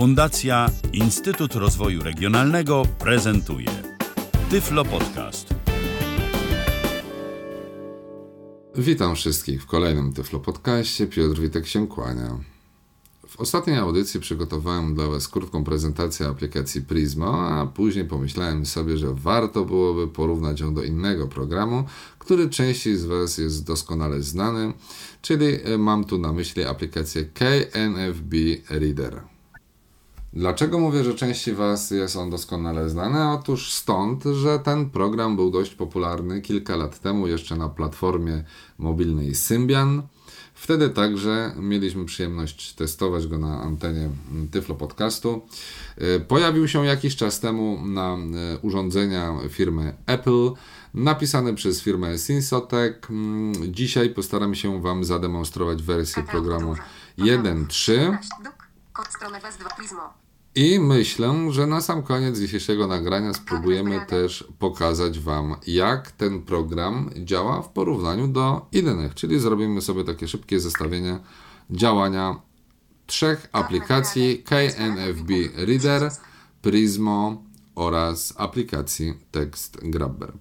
Fundacja Instytut Rozwoju Regionalnego prezentuje Tyflo Podcast. Witam wszystkich w kolejnym Tyflo Podcaście. Piotr Witek się kłania. W ostatniej audycji przygotowałem dla Was krótką prezentację aplikacji Prismo, a później pomyślałem sobie, że warto byłoby porównać ją do innego programu, który części z Was jest doskonale znany, czyli mam tu na myśli aplikację KNFB Reader. Dlaczego mówię, że części Was jest on doskonale znany? Otóż stąd, że ten program był dość popularny kilka lat temu jeszcze na platformie mobilnej Symbian. Wtedy także mieliśmy przyjemność testować go na antenie Tyflo Podcastu. E, pojawił się jakiś czas temu na e, urządzenia firmy Apple, napisany przez firmę Synsotech. Mm, Dzisiaj postaram się Wam zademonstrować wersję programu 1.3. Kod strony bez 2 Prismo. I myślę, że na sam koniec dzisiejszego nagrania spróbujemy też pokazać Wam, jak ten program działa w porównaniu do innych. Czyli zrobimy sobie takie szybkie zestawienie działania trzech aplikacji KNFB Reader, Prismo oraz aplikacji Text Grabber.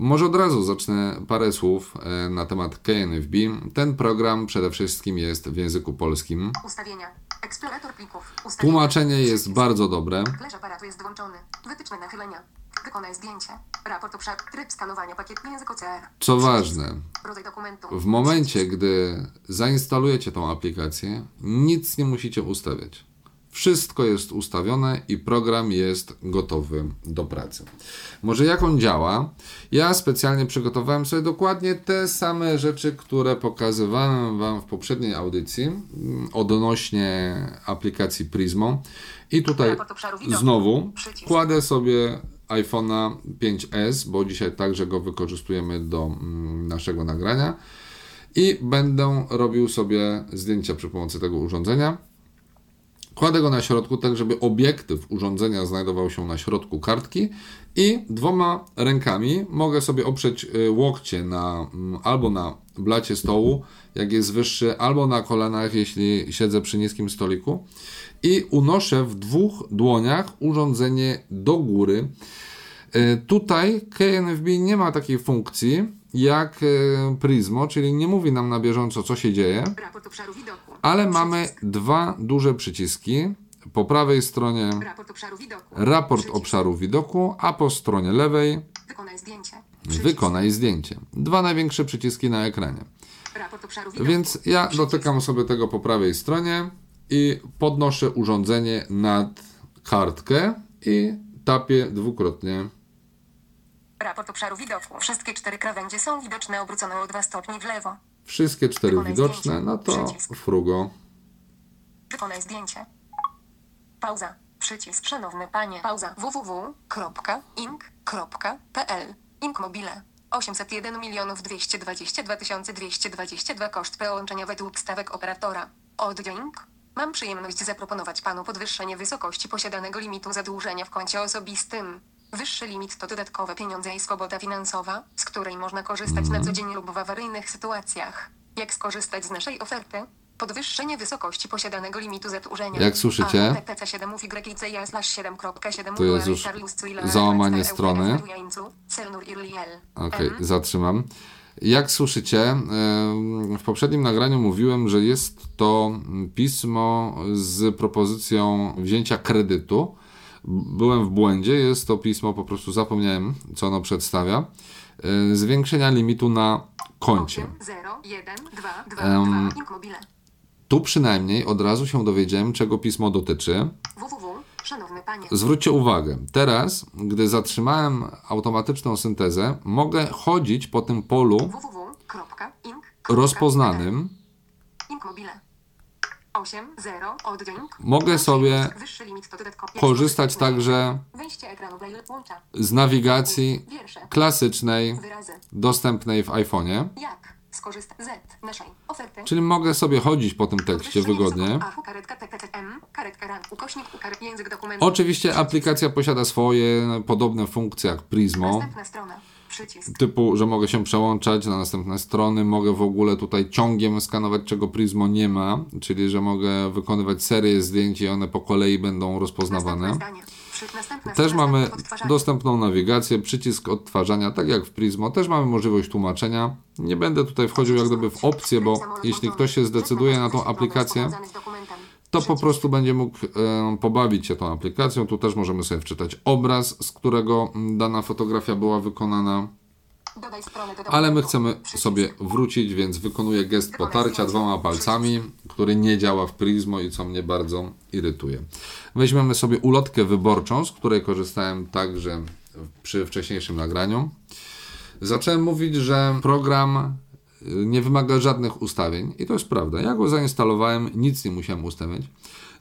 Może od razu zacznę parę słów e, na temat KNFB. Ten program przede wszystkim jest w języku polskim. Ustawienia. Eksplorator plików. Ustawienia. Tłumaczenie jest bardzo dobre. Klawisz aparatu jest włączony. Wytyczne nachylenia. Wykonaj zdjęcie. Raport obszar. Tryb skanowania pakietu język OCR. Co ważne, Rodzaj dokumentu. w momencie, gdy zainstalujecie tą aplikację, nic nie musicie ustawiać. Wszystko jest ustawione i program jest gotowy do pracy. Może jak on działa? Ja specjalnie przygotowałem sobie dokładnie te same rzeczy, które pokazywałem Wam w poprzedniej audycji mm, odnośnie aplikacji Prismo. I tutaj znowu kładę sobie iPhone'a 5S, bo dzisiaj także go wykorzystujemy do mm, naszego nagrania i będę robił sobie zdjęcia przy pomocy tego urządzenia. Kładę go na środku, tak żeby obiektyw urządzenia znajdował się na środku kartki i dwoma rękami mogę sobie oprzeć y, łokcie na, mm, albo na blacie stołu, jak jest wyższy, albo na kolanach, jeśli siedzę przy niskim stoliku i unoszę w dwóch dłoniach urządzenie do góry. Y, Tutaj KNFB nie ma takiej funkcji jak y, Prismo, czyli nie mówi nam na bieżąco, co się dzieje ale mamy dwa duże przyciski. Po prawej stronie Raport obszaru widoku. raport obszaru widoku, a po stronie lewej Wykonaj zdjęcie. Przycisk. wykonaj zdjęcie. Dwa największe przyciski na ekranie. Więc ja dotykam sobie tego po prawej stronie i podnoszę urządzenie nad kartkę i tapię dwukrotnie. Raport obszaru widoku. Wszystkie cztery krawędzie są widoczne obrócone o 2 stopni w lewo. Wszystkie cztery Wykonaj widoczne, zdjęcie. no to Przycisk. frugo. Wykonaj zdjęcie. Pauza. Przycisk. Szanowny panie. Pauza. www.ink.pl Ink mobile. 801 milionów 222 222 koszt połączenia według stawek operatora. Oddźwięk. Mam przyjemność zaproponować panu podwyższenie wysokości posiadanego limitu zadłużenia w koncie osobistym. Wyższy limit to dodatkowe pieniądze i swoboda finansowa, z której można korzystać na co dzień lub w awaryjnych sytuacjach. Jak skorzystać z naszej oferty? Podwyższenie wysokości posiadanego limitu zadłużenia. Jak słyszycie, TTC 7 YCIA slash 7.7 To jest już załamanie strony. Okej, zatrzymam. Jak słyszycie, w poprzednim nagraniu mówiłem, że jest to pismo z propozycją wzięcia kredytu. Byłem w błędzie, jest to pismo, po prostu zapomniałem, co ono przedstawia. E, Zwiększenia limitu na koncie. 0, 1, 2, 2, Em. 2, Ink mobile. Tu przynajmniej od razu się dowiedziałem, czego pismo dotyczy. www. Zwróćcie uwagę, teraz, gdy zatrzymałem automatyczną syntezę, mogę chodzić po tym polu rozpoznanym. Ink mobile. 8, 0, oddźwięk. Mogę sobie korzystać także z nawigacji klasycznej, dostępnej w iPhone'ie. Czyli mogę sobie chodzić po tym tekście wygodnie. Oczywiście aplikacja posiada swoje podobne funkcje jak Prismo. Przycisk. typu, że mogę się przełączać na następne strony, mogę w ogóle tutaj ciągiem skanować, czego Prismo nie ma, czyli że mogę wykonywać serię zdjęć i one po kolei będą rozpoznawane. Też mamy dostępną nawigację, przycisk odtwarzania, tak jak w Prismo. Też mamy możliwość tłumaczenia. Nie będę tutaj wchodził jak gdyby w opcje, bo jeśli ktoś się zdecyduje na tą aplikację. To po prostu będzie mógł e, pobawić się tą aplikacją. Tu też możemy sobie wczytać obraz, z którego dana fotografia była wykonana. Ale my chcemy sobie wrócić, więc wykonuję gest potarcia dwoma palcami, który nie działa w Prismo i co mnie bardzo irytuje. Weźmiemy sobie ulotkę wyborczą, z której korzystałem także przy wcześniejszym nagraniu. Zacząłem mówić, że program nie wymaga żadnych ustawień i to jest prawda. Ja go zainstalowałem, nic nie musiałem ustawiać.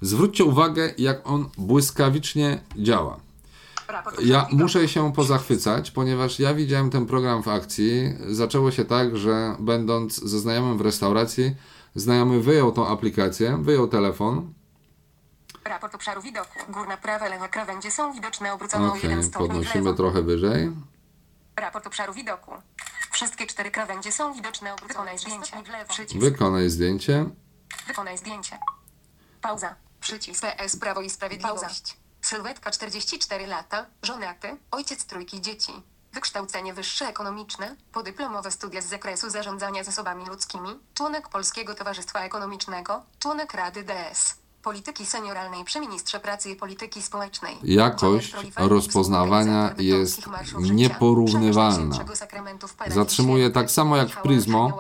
Zwróćcie uwagę, jak on błyskawicznie działa. Ja muszę się pozachwycać, ponieważ ja widziałem ten program w akcji. Zaczęło się tak, że będąc ze znajomym w restauracji, znajomy wyjął tą aplikację, wyjął telefon. Raport obszaru widoku. Górna prawa, lewa krawędzie są widoczne obrócone o Ok, jeden stopień podnosimy trochę wyżej. Raport obszaru widoku. Wszystkie cztery krawędzie są widoczne obrócone zdjęcie. w lewo. Przycisk. Wykonaj zdjęcie. Wykonaj zdjęcie. Pauza. Przycisk. PS Prawo i Sprawiedliwość. Sylwetka 44 lata, żonaty, ojciec trójki dzieci. Wykształcenie wyższe ekonomiczne, podyplomowe studia z zakresu zarządzania zasobami ludzkimi, członek Polskiego Towarzystwa Ekonomicznego, członek Rady DS. Polityki senioralnej przy ministrze pracy i polityki społecznej. Jakość rozpoznawania jest nieporównywalna. Zatrzymuje tak samo jak w Prismo,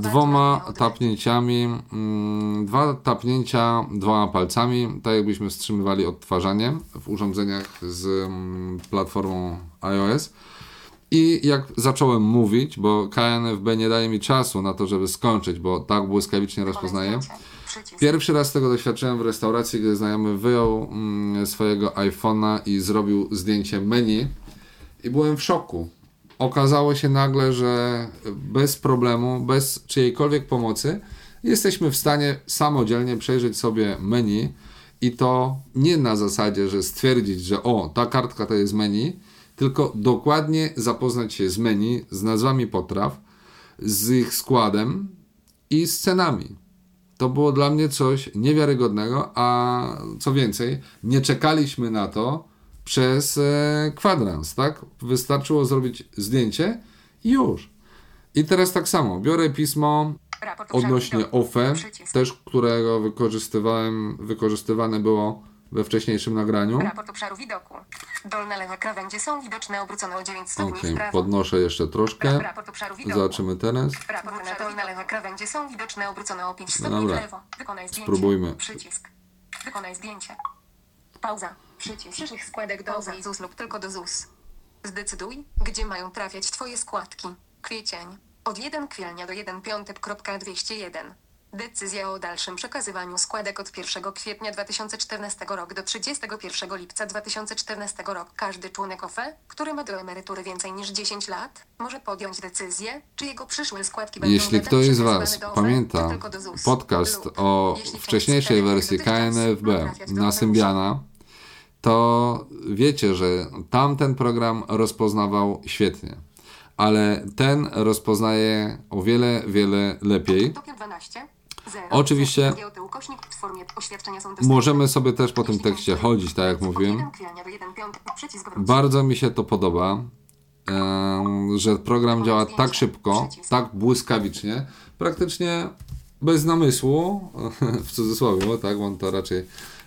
Dwoma tapnięciami, mm, dwa tapnięcia dwoma palcami, tak jakbyśmy wstrzymywali odtwarzanie w urządzeniach z mm, platformą iOS. I jak zacząłem mówić, bo KNFB nie daje mi czasu na to, żeby skończyć, bo tak błyskawicznie rozpoznaje. Pierwszy raz tego doświadczyłem w restauracji, gdy znajomy wyjął mm, swojego iPhone'a i zrobił zdjęcie menu i byłem w szoku. Okazało się nagle, że bez problemu, bez czyjejkolwiek pomocy jesteśmy w stanie samodzielnie przejrzeć sobie menu i to nie na zasadzie, że stwierdzić, że o, ta kartka to jest menu, tylko dokładnie zapoznać się z menu, z nazwami potraw, z ich składem i z cenami. To było dla mnie coś niewiarygodnego, a co więcej, nie czekaliśmy na to przez e, kwadrans, tak? Wystarczyło zrobić zdjęcie i już. I teraz tak samo, biorę pismo odnośnie. OFE, też którego wykorzystywałem, wykorzystywane było we wcześniejszym nagraniu. Raport obszaru widoku. Dolne lewe krawędzie są widoczne obrócone o 9 stopni Okej, w prawo. podnoszę jeszcze troszkę. Raport obszaru widoku. Zobaczymy teraz. Raport krawędzie są widoczne obrócone o 5 stopni Dobra. w lewo. Wykonaj zdjęcie. Spróbujmy. Przycisk. Wykonaj zdjęcie. Pauza. Przycisk. Przyszłych składek do i ZUS lub tylko do ZUS. Zdecyduj, gdzie mają trafiać Twoje składki. Kwiecień. Od 1 kwielnia do 1 piątek.201. Decyzja o dalszym przekazywaniu składek od 1 kwietnia 2014 roku do 31 lipca 2014 roku. Każdy członek OFE, który ma do emerytury więcej niż 10 lat, może podjąć decyzję, czy jego przyszłe składki będą Jeśli ktoś z Was OFE, pamięta ZUS, podcast lub, o wcześniejszej wersji KNFB na. Symbiana, to wiecie, że tamten program rozpoznawał świetnie. Ale ten rozpoznaje o wiele, wiele lepiej. Tokio 12. Zero. Oczywiście. Możemy sobie też po tym tekście chodzić, tak jak mówiłem. 1 kwietnia do 1 piątek, przycisk wróć. Bardzo mi się to podoba, że program działa tak szybko, tak błyskawicznie, praktycznie bez namysłu, w cudzysłowie, bo tak, on to raczej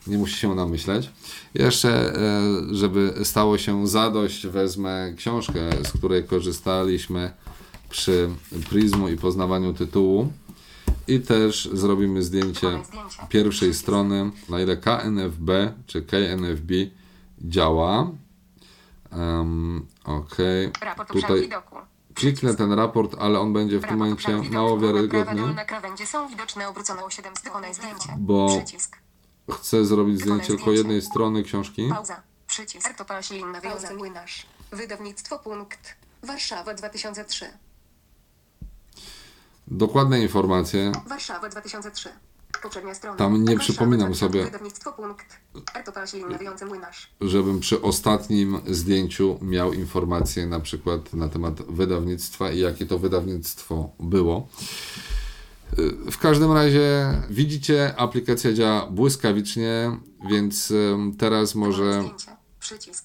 nie musi się namyśleć. Jeszcze, e, żeby stało się zadość, wezmę książkę, z której korzystaliśmy przy Prismu i poznawaniu tytułu i też zrobimy zdjęcie pierwszej strony, na ile KNFB czy KNFB działa. Um, ok, tutaj kliknę ten raport, ale on będzie w tym momencie mało wiarygodny. dolna krawędzie są widoczne obrócone o 7 stopni zdjęcie. Bo- Przycisk. Chcę zrobić zdjęcie tylko jednej strony książki. Pauza. Przycisk. Wydawnictwo Punkt. Warszawa 2003. Dokładne informacje. Warszawa 2003. Poprzednia strona. Tam nie przypominam 2000, sobie. Młynarz. żebym przy ostatnim zdjęciu miał informacje na przykład na temat wydawnictwa i jakie to wydawnictwo było. Y, W każdym razie widzicie, aplikacja działa błyskawicznie, więc ym, teraz może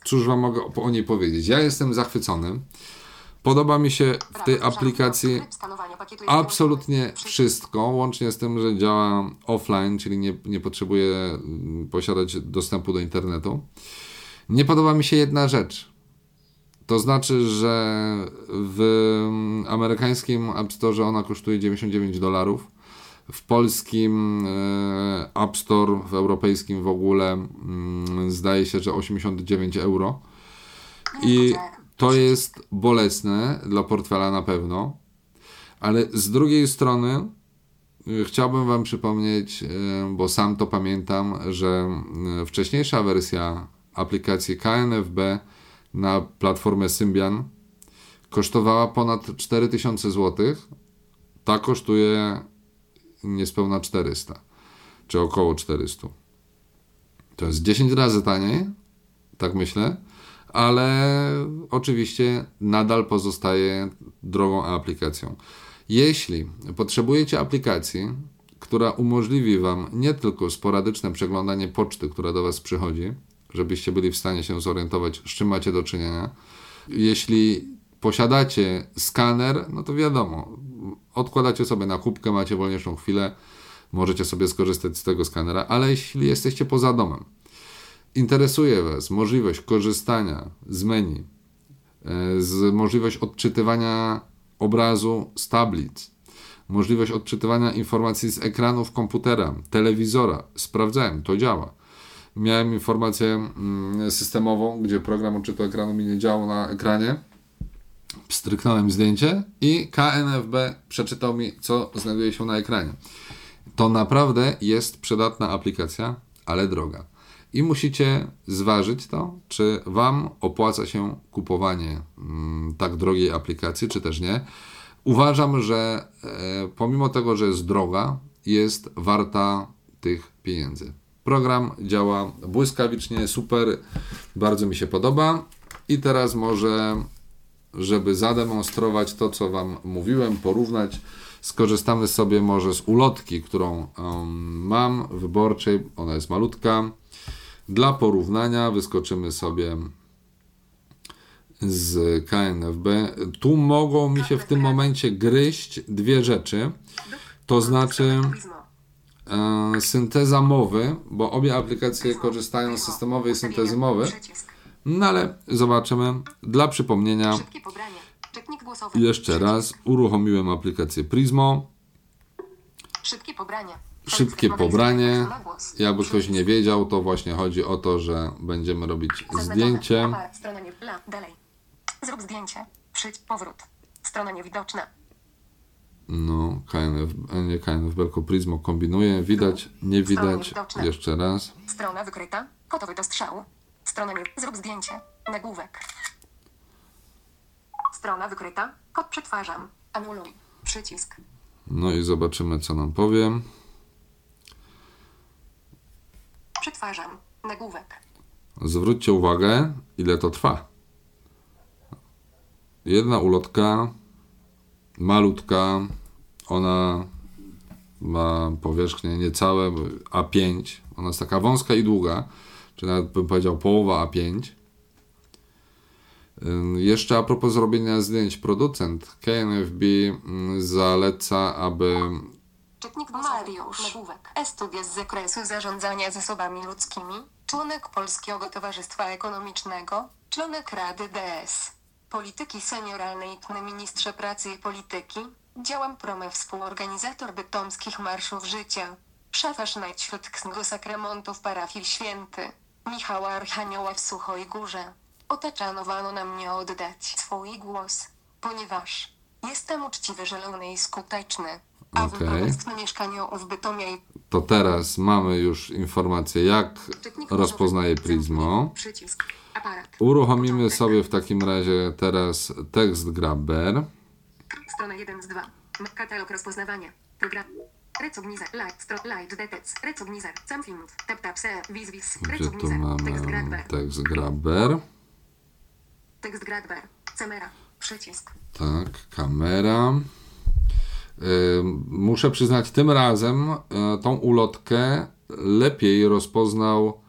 cóż wam mogę o niej powiedzieć. Ja jestem zachwycony. Podoba mi się w tej aplikacji absolutnie wszystko, łącznie z tym, że działa offline, czyli nie, nie potrzebuje mm, posiadać dostępu do internetu. Nie podoba mi się jedna rzecz. To znaczy, że w mm, amerykańskim App Store ona kosztuje 99 dolarów. W polskim e, App Store, w europejskim w ogóle mm, zdaje się, że 89 euro. I to jest bolesne dla portfela na pewno. Ale z drugiej strony y, chciałbym Wam przypomnieć, y, bo sam to pamiętam, że y, wcześniejsza wersja aplikacji KNFB na platformę Symbian kosztowała ponad 4000 zł. Ta kosztuje niespełna 400, czy około 400. To jest 10 razy taniej, tak myślę, ale oczywiście nadal pozostaje drogą aplikacją. Jeśli potrzebujecie aplikacji, która umożliwi Wam nie tylko sporadyczne przeglądanie poczty, która do Was przychodzi, żebyście byli w stanie się zorientować, z czym macie do czynienia. Jeśli posiadacie skaner, no to wiadomo, odkładacie sobie na kubkę, macie wolniejszą chwilę, możecie sobie skorzystać z tego skanera, ale jeśli jesteście poza domem, interesuje Was możliwość korzystania z menu, e, z możliwość odczytywania obrazu z tablic, możliwość odczytywania informacji z ekranów komputera, telewizora. Sprawdzałem, to działa. Miałem informację mm, systemową, gdzie program odczytu ekranu mi nie działał na ekranie. Pstryknąłem zdjęcie i KNFB przeczytał mi, co znajduje się na ekranie. To naprawdę jest przydatna aplikacja, ale droga. I musicie zważyć to, czy Wam opłaca się kupowanie mm, tak drogiej aplikacji, czy też nie. Uważam, że e, pomimo tego, że jest droga, jest warta tych pieniędzy. Program działa błyskawicznie, super, bardzo mi się podoba. I teraz może, żeby zademonstrować to, co Wam mówiłem, porównać, skorzystamy sobie może z ulotki, którą em, mam, wyborczej. Ona jest malutka. Dla porównania wyskoczymy sobie z KNFB. Tu mogą mi się w tym momencie gryźć dwie rzeczy. To znaczy e, synteza mowy, bo obie aplikacje korzystają z systemowej syntezy mowy. No ale zobaczymy. Dla przypomnienia, jeszcze raz uruchomiłem aplikację Prismo. Szybkie pobranie. Szybkie pobranie. Jakby ktoś nie wiedział, to właśnie chodzi o to, że będziemy robić zdjęcie. Zrób zdjęcie. Przyć. Powrót. Strona niewidoczna. No, KNF, e, nie KNF, tylko Prismo kombinuje. Widać, nie widać. Jeszcze raz. Strona wykryta. Gotowy do strzału. Strona nie... Zrób zdjęcie. Nagłówek. Strona wykryta. Kod przetwarzam. Anuluj. Przycisk. No i zobaczymy, co nam powie. Przetwarzam. Nagłówek. Zwróćcie uwagę, ile to trwa. Jedna ulotka, malutka, ona ma powierzchnię niecałe A5. Ona jest taka wąska i długa, czy nawet bym powiedział połowa A5. Ym, Jeszcze a propos zrobienia zdjęć, producent KNFB zaleca, aby Czytnik Mariusz. Nagłówek. Estudia z zakresu zarządzania zasobami ludzkimi. Członek Polskiego Towarzystwa Ekonomicznego. Członek Rady DS. Polityki senioralnej ministrze pracy i polityki. Działam promę współorganizator bytomskich marszów życia. Szafarz Najświątnego Sakramentu w parafii Święty. Michała Archanioła w Suchoj Górze. Otaczanowano na mnie oddać swój głos, ponieważ jestem uczciwy, zielony i skuteczny. A mieszkaniu w Bytomie to teraz mamy już informację, jak rozpoznaje. Prismo. Uruchomimy sobie w takim razie teraz tekst grabber. Strona 1 z 2. Katalog rozpoznawania. Program. Recognizer. Light. Stro. Light. Detec. Recognizer. Samfind. Tap tap se. Wiz wiz. Gdzie tu Recognizer. Tekst mamy grabber. tekst grabber? Tekst grabber. Camera. Przycisk. Tak, kamera. Ym, Muszę przyznać, tym razem e, tą ulotkę lepiej rozpoznał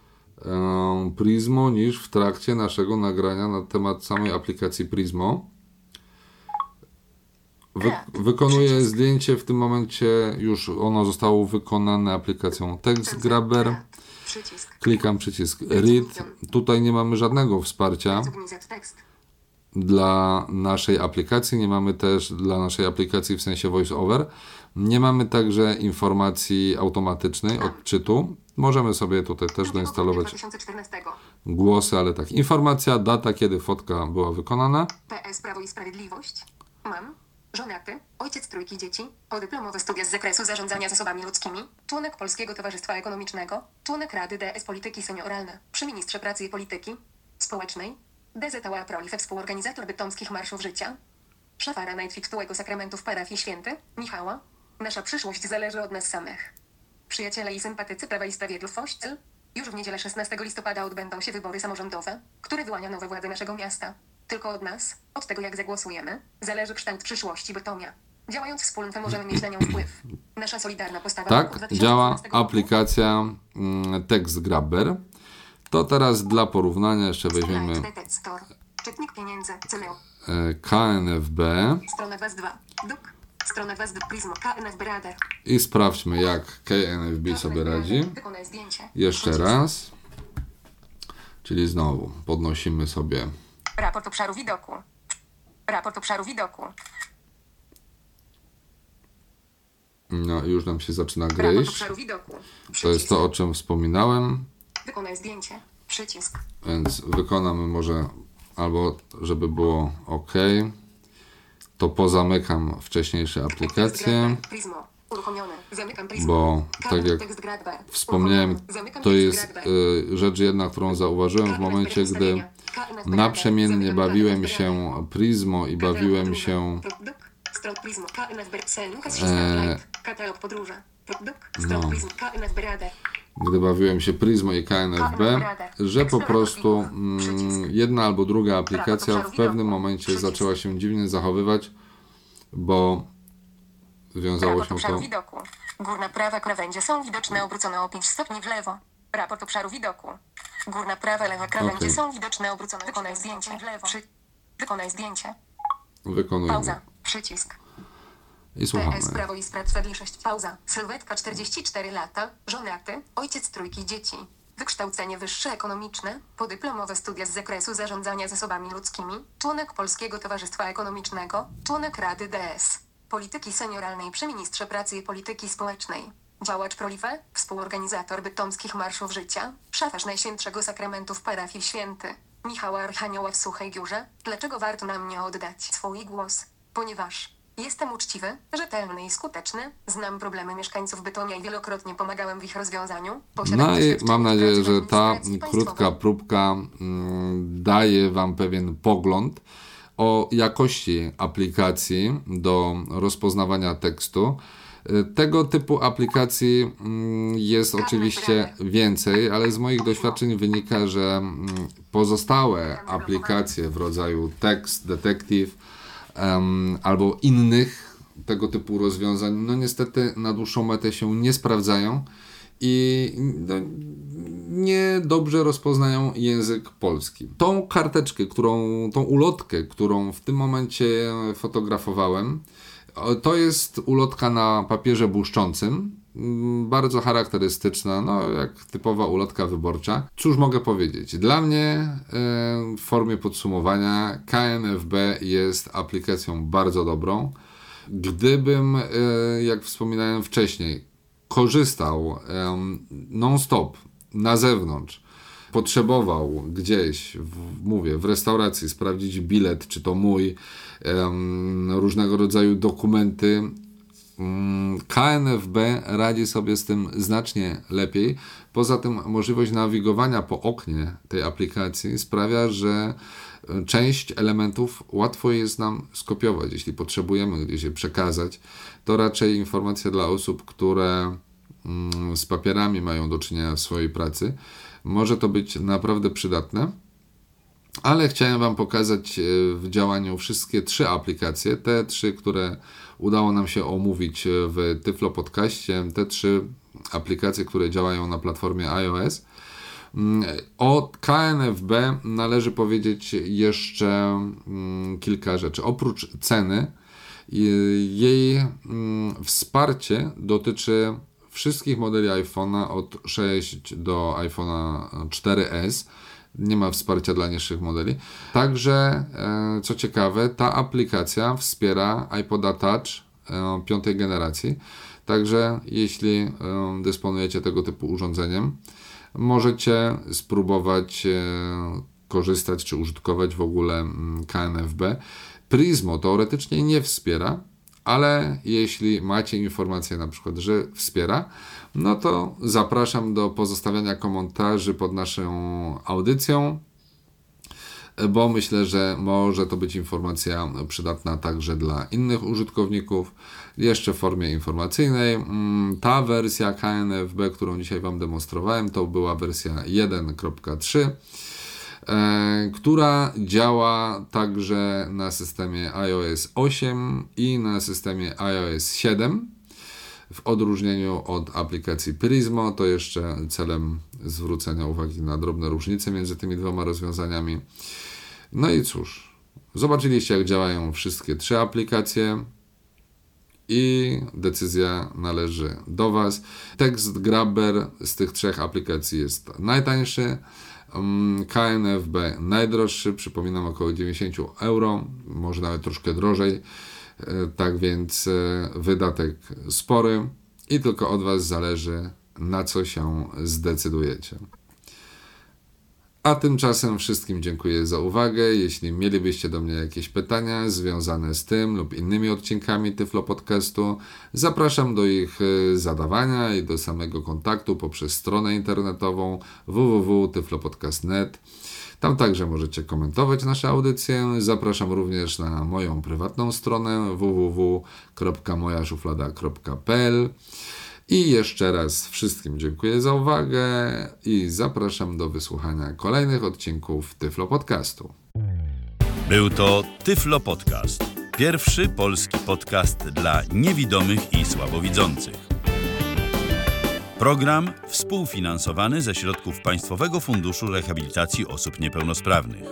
em, Prismo niż w trakcie naszego nagrania na temat samej aplikacji Prismo. Wy, wykonuję zdjęcie w tym momencie, już ono zostało wykonane aplikacją Text Grabber. Tab. Przycisk. Klikam przycisk Read. Tutaj nie mamy żadnego wsparcia. Dla naszej aplikacji. Nie mamy też dla naszej aplikacji w sensie voice-over. Nie mamy także informacji automatycznej odczytu. Możemy sobie tutaj też doinstalować 2014. głosy, ale tak. Informacja, data, kiedy fotka była wykonana. PS Prawo i Sprawiedliwość. Mam. Żonaty, ojciec trójki dzieci, podyplomowe studia z zakresu zarządzania zasobami ludzkimi, członek Polskiego Towarzystwa Ekonomicznego, członek Rady DS Polityki Senioralne, przy Ministrze Pracy i Polityki Społecznej, DZA Prolife, współorganizator bytomskich marszów życia, szafara Najtwiktułego Sakramentu w parafii Święty, Michała. Nasza przyszłość zależy od nas samych. Przyjaciele i sympatycy Prawa i Sprawiedliwości, już w niedzielę 16 listopada odbędą się wybory samorządowe, które wyłania nowe władze naszego miasta. Tylko od nas, od tego jak zagłosujemy, zależy kształt przyszłości Bytomia. Działając wspólnie możemy mieć na nią wpływ. Nasza solidarna postawa Tak, 2015 działa roku aplikacja mm, Text Grabber. To teraz dla porównania jeszcze weźmiemy. Czytnik pieniędzy, e, KNFB Strona 22. Duk. Strona 22. Prismo. KNF Brader. i sprawdźmy jak KNFB sobie radzi. Jeszcze raz. Czyli znowu podnosimy sobie Raport obszaru widoku. Raport obszaru widoku. No, już nam się zaczyna gryźć. To jest to, o czym wspominałem, Wykonaj zdjęcie. Przycisk. więc wykonamy może albo, żeby było ok, to pozamykam wcześniejsze aplikacje, Prismo. Uruchomione. Zamykam Prismo. bo tak jak wspomniałem, to jest y, rzecz jedna, którą zauważyłem w momencie, gdy naprzemiennie bawiłem się Prismo i bawiłem się. Stron no. Gdy bawiłem się Prismo i KNFB, że po prostu mm, jedna albo druga aplikacja w pewnym momencie zaczęła się dziwnie zachowywać, bo wiązało się to widoku. Górna prawa krawędzie są widoczne obrócone o 5 stopni w lewo. Raport obszaru widoku. Górna prawa lewa krawędzie Okej. są widoczne obrócone Wykonaj zdjęcie w lewo. Wykonaj zdjęcie. wykonujemy. Pauza. Przycisk. I PS słuchamy. Prawo i Sprawiedliwość. Pauza. Sylwetka 44 lata. Żonaty. Ojciec trójki dzieci. Wykształcenie wyższe ekonomiczne, podyplomowe studia z zakresu zarządzania zasobami ludzkimi, członek Polskiego Towarzystwa Ekonomicznego, członek Rady DS, polityki senioralnej przy Ministrze Pracy i Polityki Społecznej, działacz Prolife, współorganizator bytomskich marszów życia, szafarz Najświętszego Sakramentu w parafii Święty, Michała Archanioła w Suchej Górze. Dlaczego warto na mnie oddać swój głos? Ponieważ Jestem uczciwy, rzetelny i skuteczny. Znam problemy mieszkańców Bytomia i wielokrotnie pomagałem w ich rozwiązaniu. Posiadam No i mam nadzieję, że ta krótka próbka mm, daje Wam pewien pogląd o jakości aplikacji do rozpoznawania tekstu. Y, Tego typu aplikacji mm, jest oczywiście więcej, ale z moich doświadczeń wynika, że mm, pozostałe aplikacje w rodzaju Text, Detective em, albo innych tego typu rozwiązań, no niestety na dłuższą metę się nie sprawdzają i no, nie dobrze rozpoznają język polski. Tą karteczkę, którą, tą ulotkę, którą w tym momencie fotografowałem, to jest ulotka na papierze błyszczącym, bardzo charakterystyczna, no jak typowa ulotka wyborcza. Cóż mogę powiedzieć? Dla mnie e, w formie podsumowania KNFB jest aplikacją bardzo dobrą. Gdybym, e, jak wspominałem wcześniej, korzystał non-stop na zewnątrz, potrzebował gdzieś, w, mówię, w restauracji sprawdzić bilet, czy to mój, różnego rodzaju dokumenty, KNFB radzi sobie z tym znacznie lepiej. Poza tym możliwość nawigowania po oknie tej aplikacji sprawia, że część elementów łatwo jest nam skopiować. Jeśli potrzebujemy gdzieś je przekazać, to raczej informacja dla osób, które mm, z papierami mają do czynienia w swojej pracy. Może to być naprawdę przydatne. Ale chciałem Wam pokazać e, w działaniu wszystkie trzy aplikacje, te trzy, które udało nam się omówić w Tyflo Podcaście, te trzy aplikacje, które działają na platformie iOS. Mm, o KNFB należy powiedzieć jeszcze mm, kilka rzeczy. Oprócz ceny, jej mm, wsparcie dotyczy wszystkich modeli iPhone'a od 6 do iPhone'a 4S. Nie ma wsparcia dla niższych modeli. Także, e, co ciekawe, ta aplikacja wspiera iPoda Touch e, piątej generacji. Także, jeśli e, dysponujecie tego typu urządzeniem, możecie spróbować korzystać czy użytkować w ogóle mm, KNFB. Prismo teoretycznie nie wspiera, ale jeśli macie informację na przykład, że wspiera, no to zapraszam do pozostawiania komentarzy pod naszą audycją, bo myślę, że może to być informacja przydatna także dla innych użytkowników. Jeszcze w formie informacyjnej. Mm, ta wersja KNFB, którą dzisiaj Wam demonstrowałem, to była wersja 1.3 E, która działa także na systemie iOS 8 i na systemie iOS 7. W odróżnieniu od aplikacji Prismo, to jeszcze celem zwrócenia uwagi na drobne różnice między tymi dwoma rozwiązaniami. No i cóż, zobaczyliście, jak działają wszystkie trzy aplikacje i decyzja należy do Was. Text Grabber z tych trzech aplikacji jest najtańszy. Mm, KNFB najdroższy, przypominam około 90 euro, może nawet troszkę drożej. E, tak więc e, wydatek spory i tylko od Was zależy, na co się zdecydujecie. A tymczasem wszystkim dziękuję za uwagę. Jeśli mielibyście do mnie jakieś pytania związane z tym lub innymi odcinkami Tyflo Podcastu, zapraszam do ich e, zadawania i do samego kontaktu poprzez stronę internetową www.tyflopodcast.net. Tam także możecie komentować nasze audycje. Zapraszam również na moją prywatną stronę www.mojaszuflada.pl. I jeszcze raz wszystkim dziękuję za uwagę i zapraszam do wysłuchania kolejnych odcinków Tyflo Podcastu. Był to Tyflo Podcast. Pierwszy polski podcast dla niewidomych i słabowidzących. Program współfinansowany ze środków Państwowego Funduszu Rehabilitacji Osób Niepełnosprawnych.